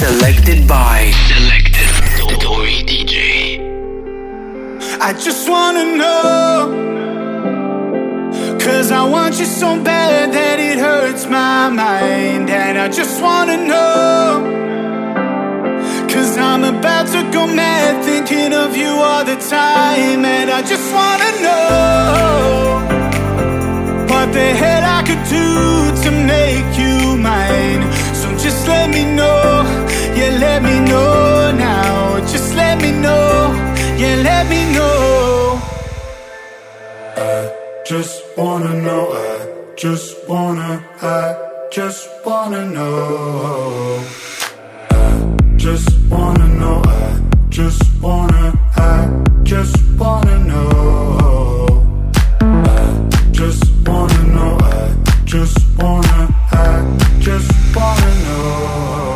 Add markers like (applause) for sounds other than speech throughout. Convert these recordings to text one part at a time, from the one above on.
Selected by Selected Dori DJ. I just wanna know. Cause I want you so bad that it hurts my mind. And I just wanna know. Cause I'm about to go mad thinking of you all the time. And I just wanna know what the hell I could do to make you mine. So just let me know, yeah, let me know now. Just let me know, yeah, let me know. I just wanna know, I just wanna, I just wanna know. I just wanna know, I just wanna, I just wanna know. I just wanna know, just wanna, I just wanna know.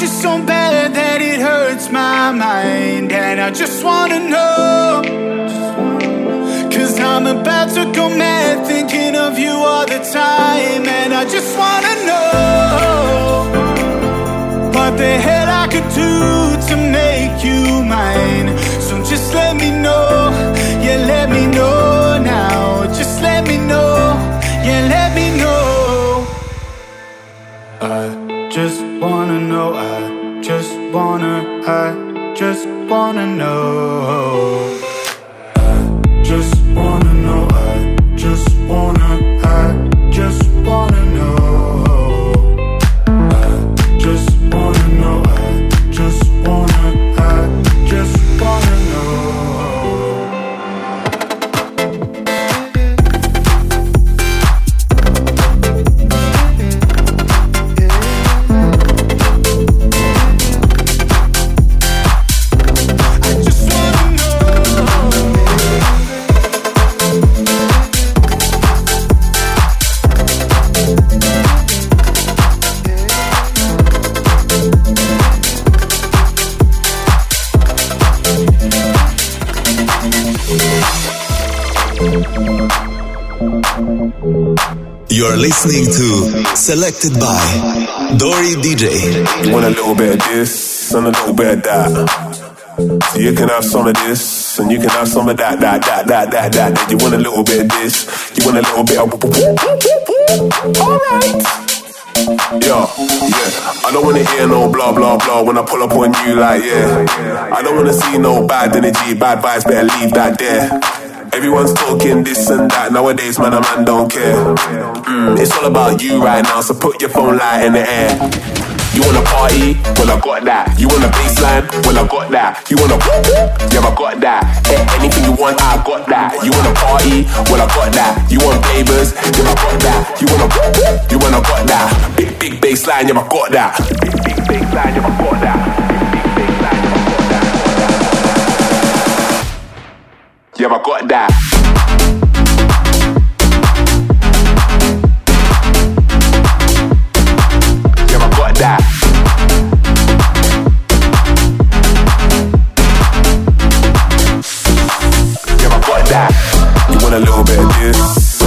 You so bad that it hurts my mind. And I just wanna know. Cause I'm about to go mad thinking of you all the time. And I just wanna know what the hell I could do to make you mine. So just let me know, yeah, let me know wanna, You're listening to Selected by Dori DJ. You want a little bit of this and a little bit of that. So you can have some of this and you can have some of that, that, that, that, that, that. You want a little bit of this, you want a little bit of. Alright. Yo, yeah. I don't wanna hear no blah blah blah when I pull up on you like yeah. I don't wanna see no bad energy, bad vibes, better leave that there. Everyone's talking this and that nowadays, man. A man don't care. Mm, it's all about you right now, so put your phone light in the air. You wanna party? Well, I got that. You want a baseline? Well, I got that. You wanna yeah, I got that. Eh, anything you want, I got that. You wanna party? Well, I got that. You want flavors? Yeah, I got that. You wanna you wanna got that. Big big baseline, yeah, I got that. Big big baseline, yeah, I got that.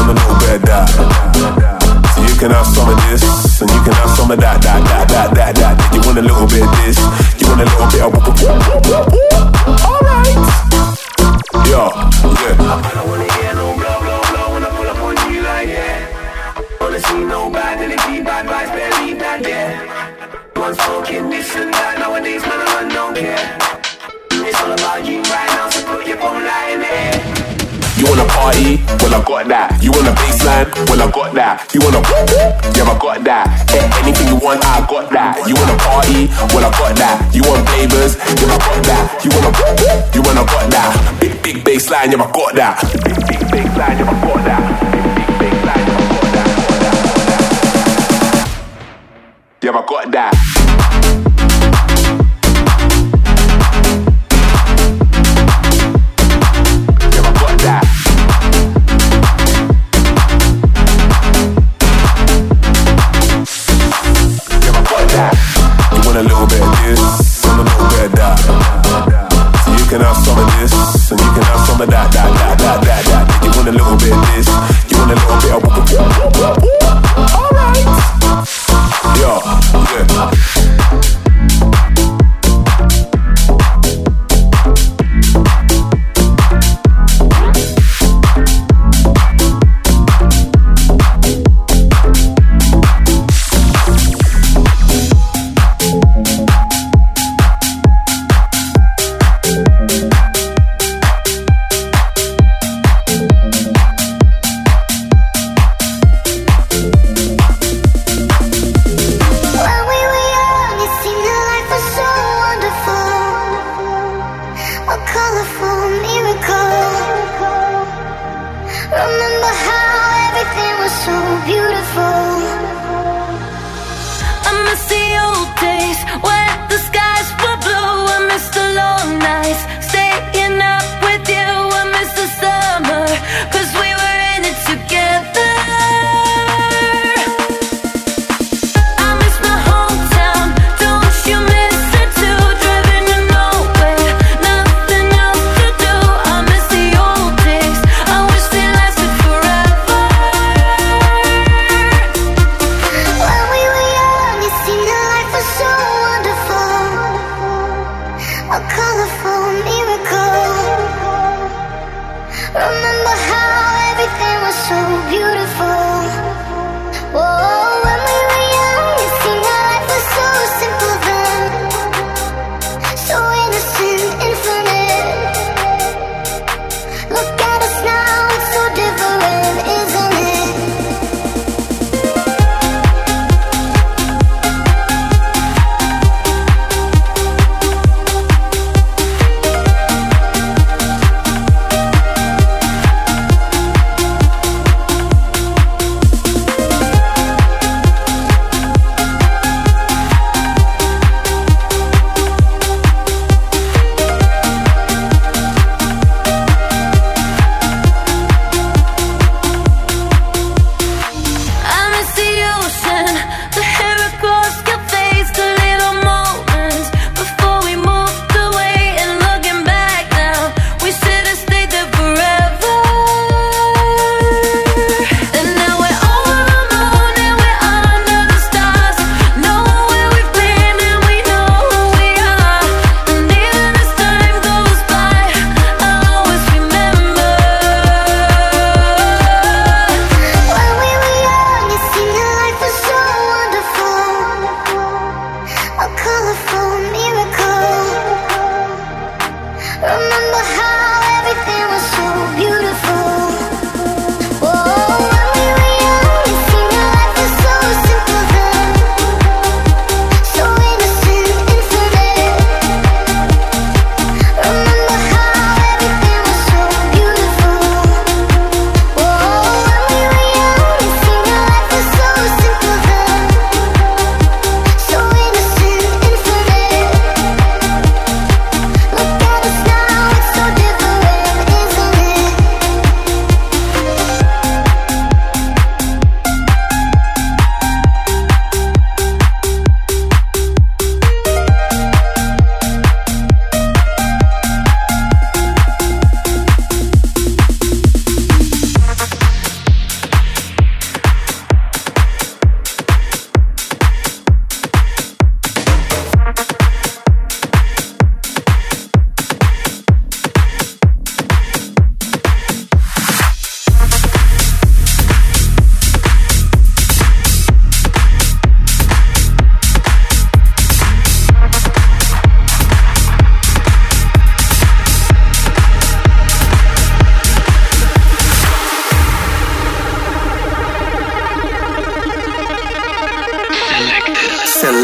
A little bit that you can have some of this and you can have some of that, that, that, that, that, that. You want a little bit of this, you want a little bit of. You wanna yeah, I got that. Eh, anything you want, I got that. You wanna party? Well, I got that. You want flavors? Yeah, I got that. You wanna you wanna got that. Big big baseline, yeah, I got that. Big big baseline, yeah, I got that. Big big baseline, yeah, I got that.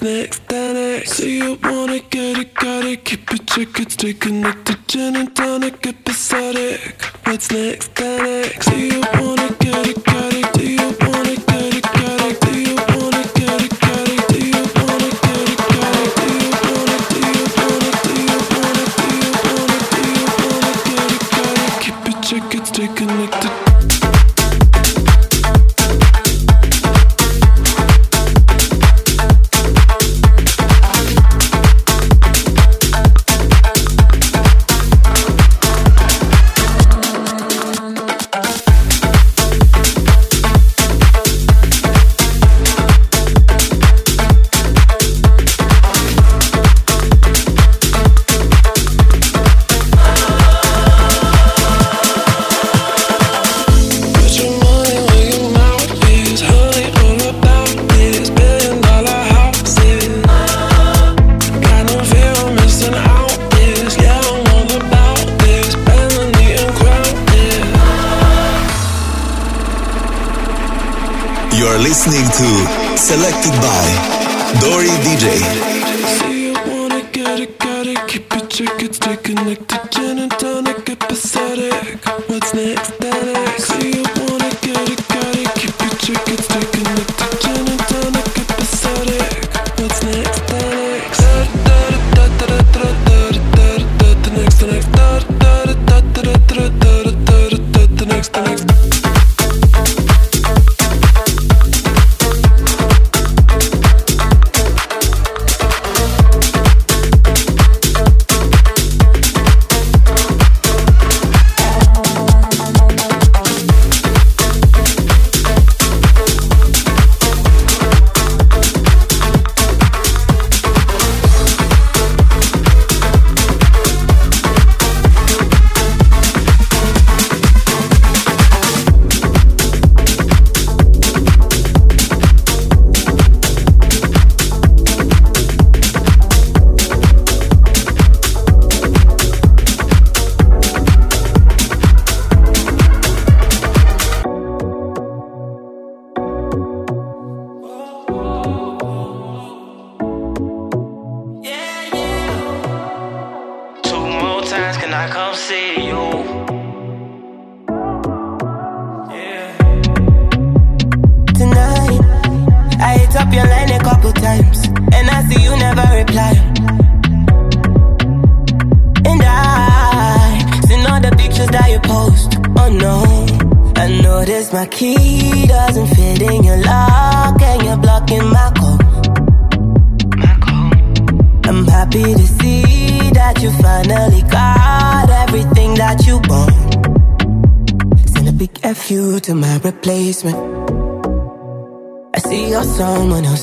What's next? That next. So you wanna get it, got it. Keep it chicken, stay connected. Gin and tonic, episodic. What's next? That next. So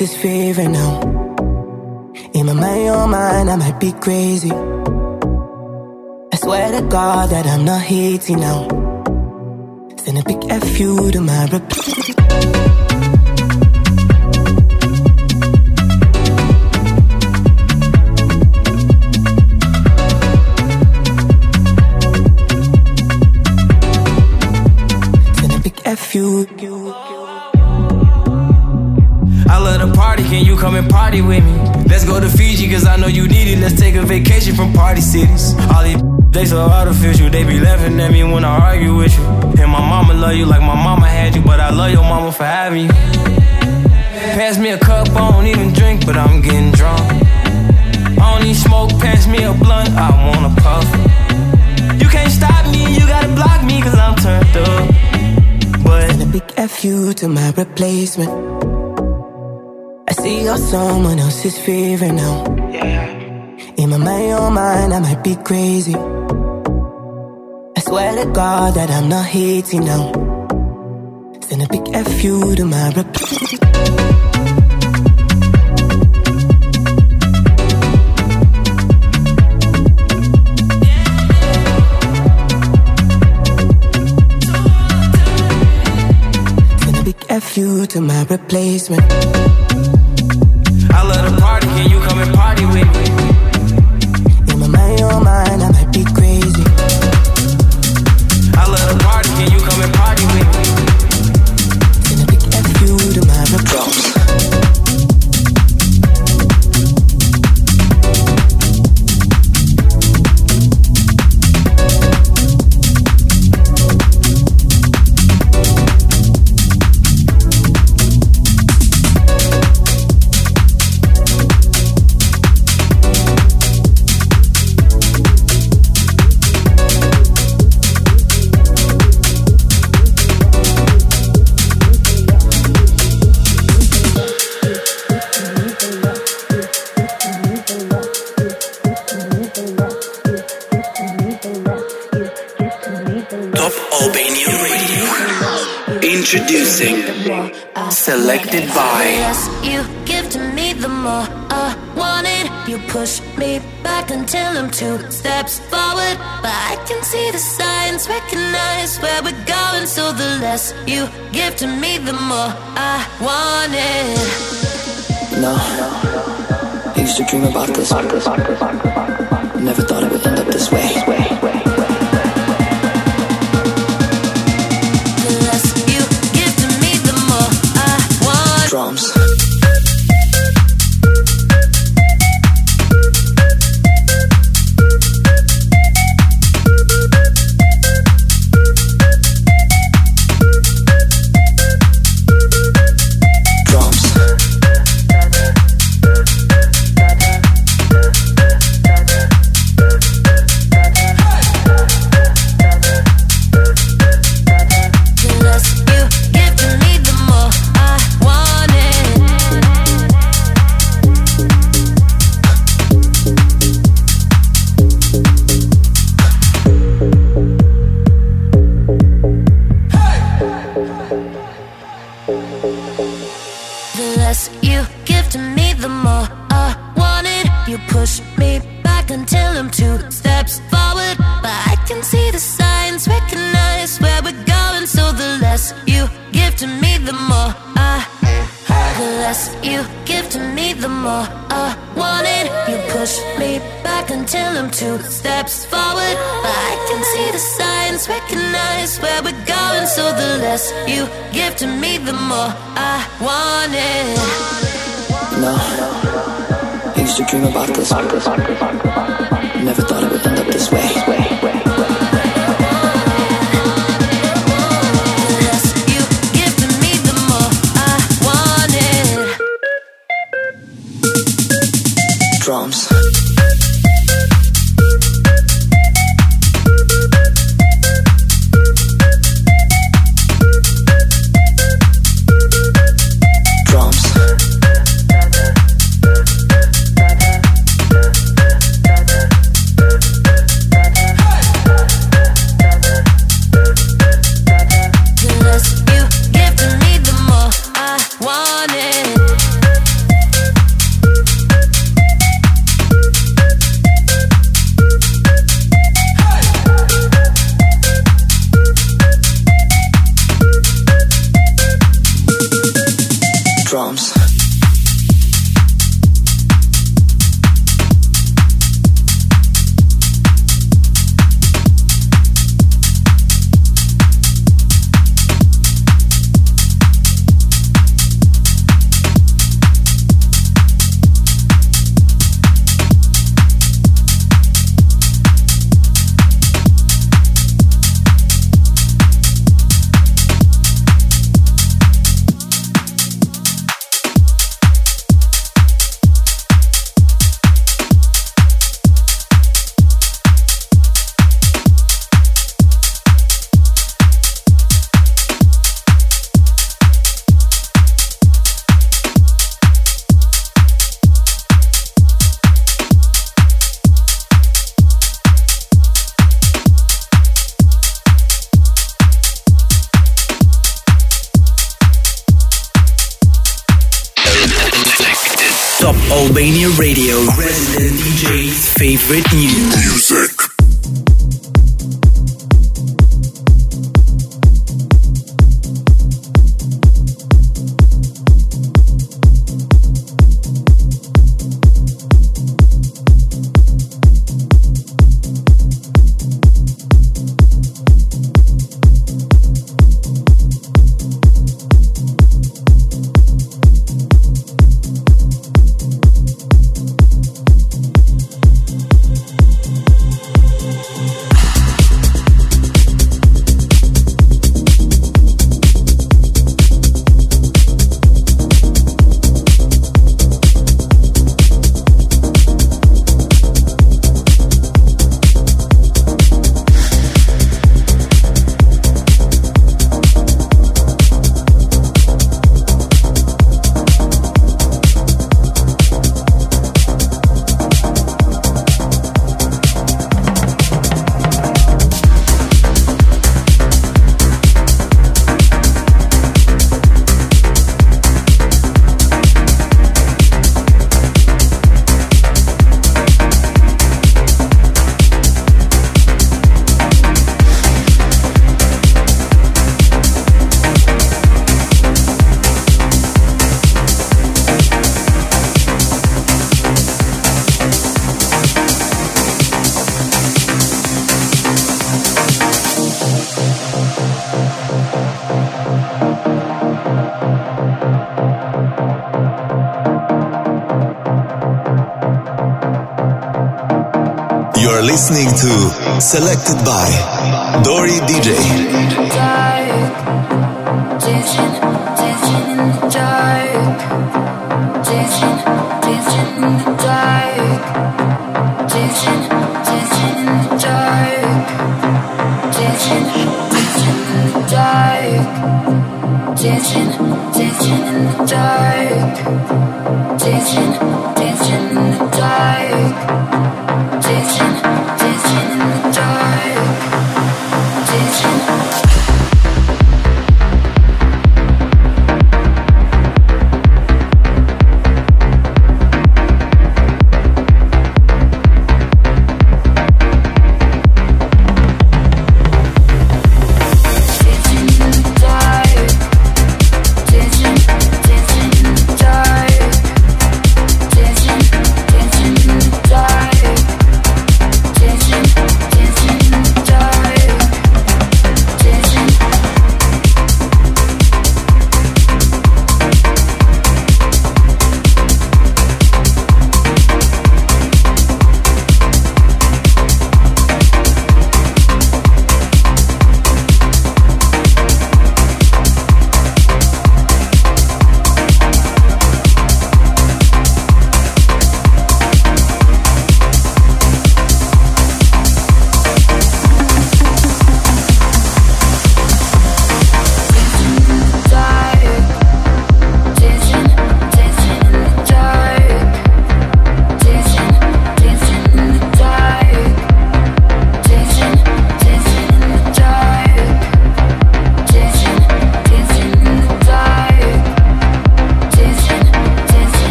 else's favorite now. In my mind, your mind, I might be crazy. I swear to God that I'm not hating now. Send a big FU to my replacement. Send a come and party with me? Let's go to Fiji, cause I know you need it. Let's take a vacation from party cities. All these (laughs) they so artificial, they be laughing at me when I argue with you. And my mama love you like my mama had you, but I love your mama for having you. Pass me a cup, I don't even drink, but I'm getting drunk. I don't need smoke, pass me a blunt, I wanna puff. You can't stop me, you gotta block me, cause I'm turned up. But Send a big FU to my replacement. See you're someone else's favorite now. In my mind, your mind, I might be crazy. I swear to God that I'm not hating now. Send a big FU to my a big FU to my replacement body with you give to me, the more I Drums. Selected by Dori DJ.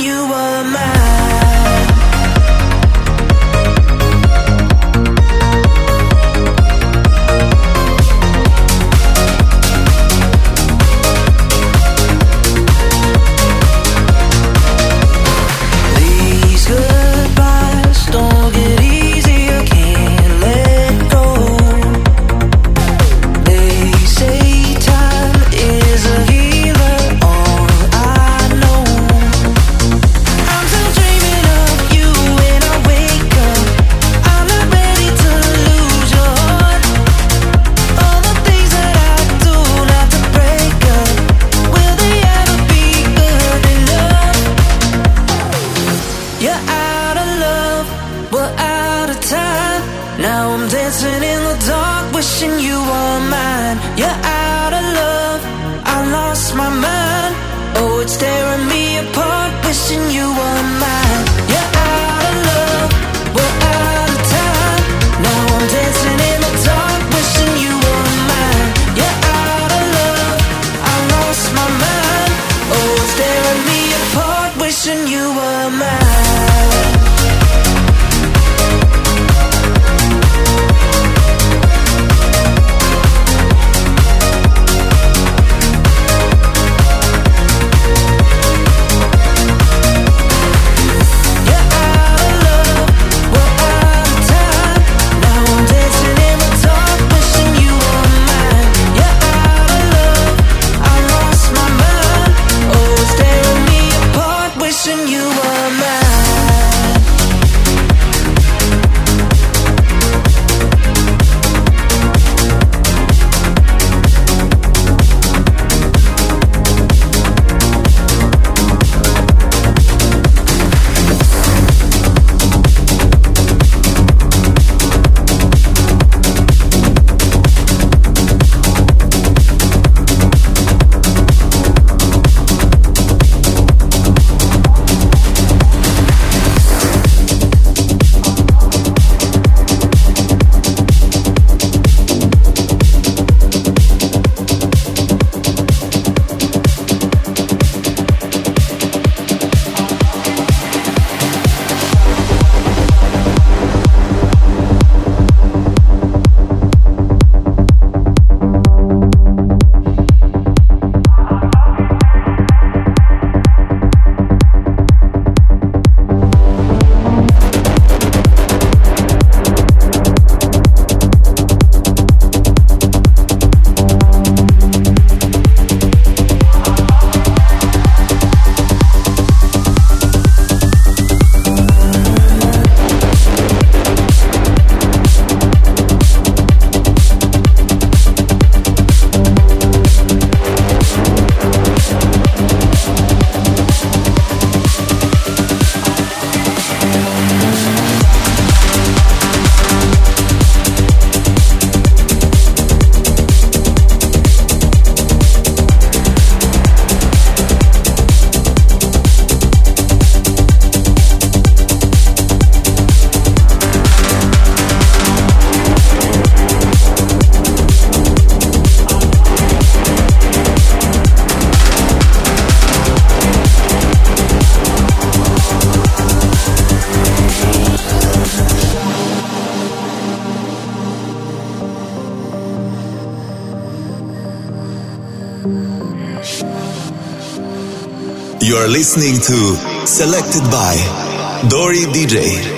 You were mine. Listening to Selected by Dori DJ.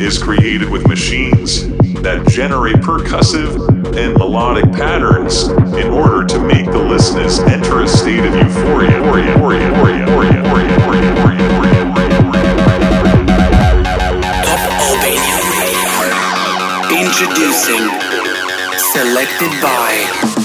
Is created with machines that generate percussive and melodic patterns in order to make the listeners enter a state of euphoria. euphoria. Introducing Selected by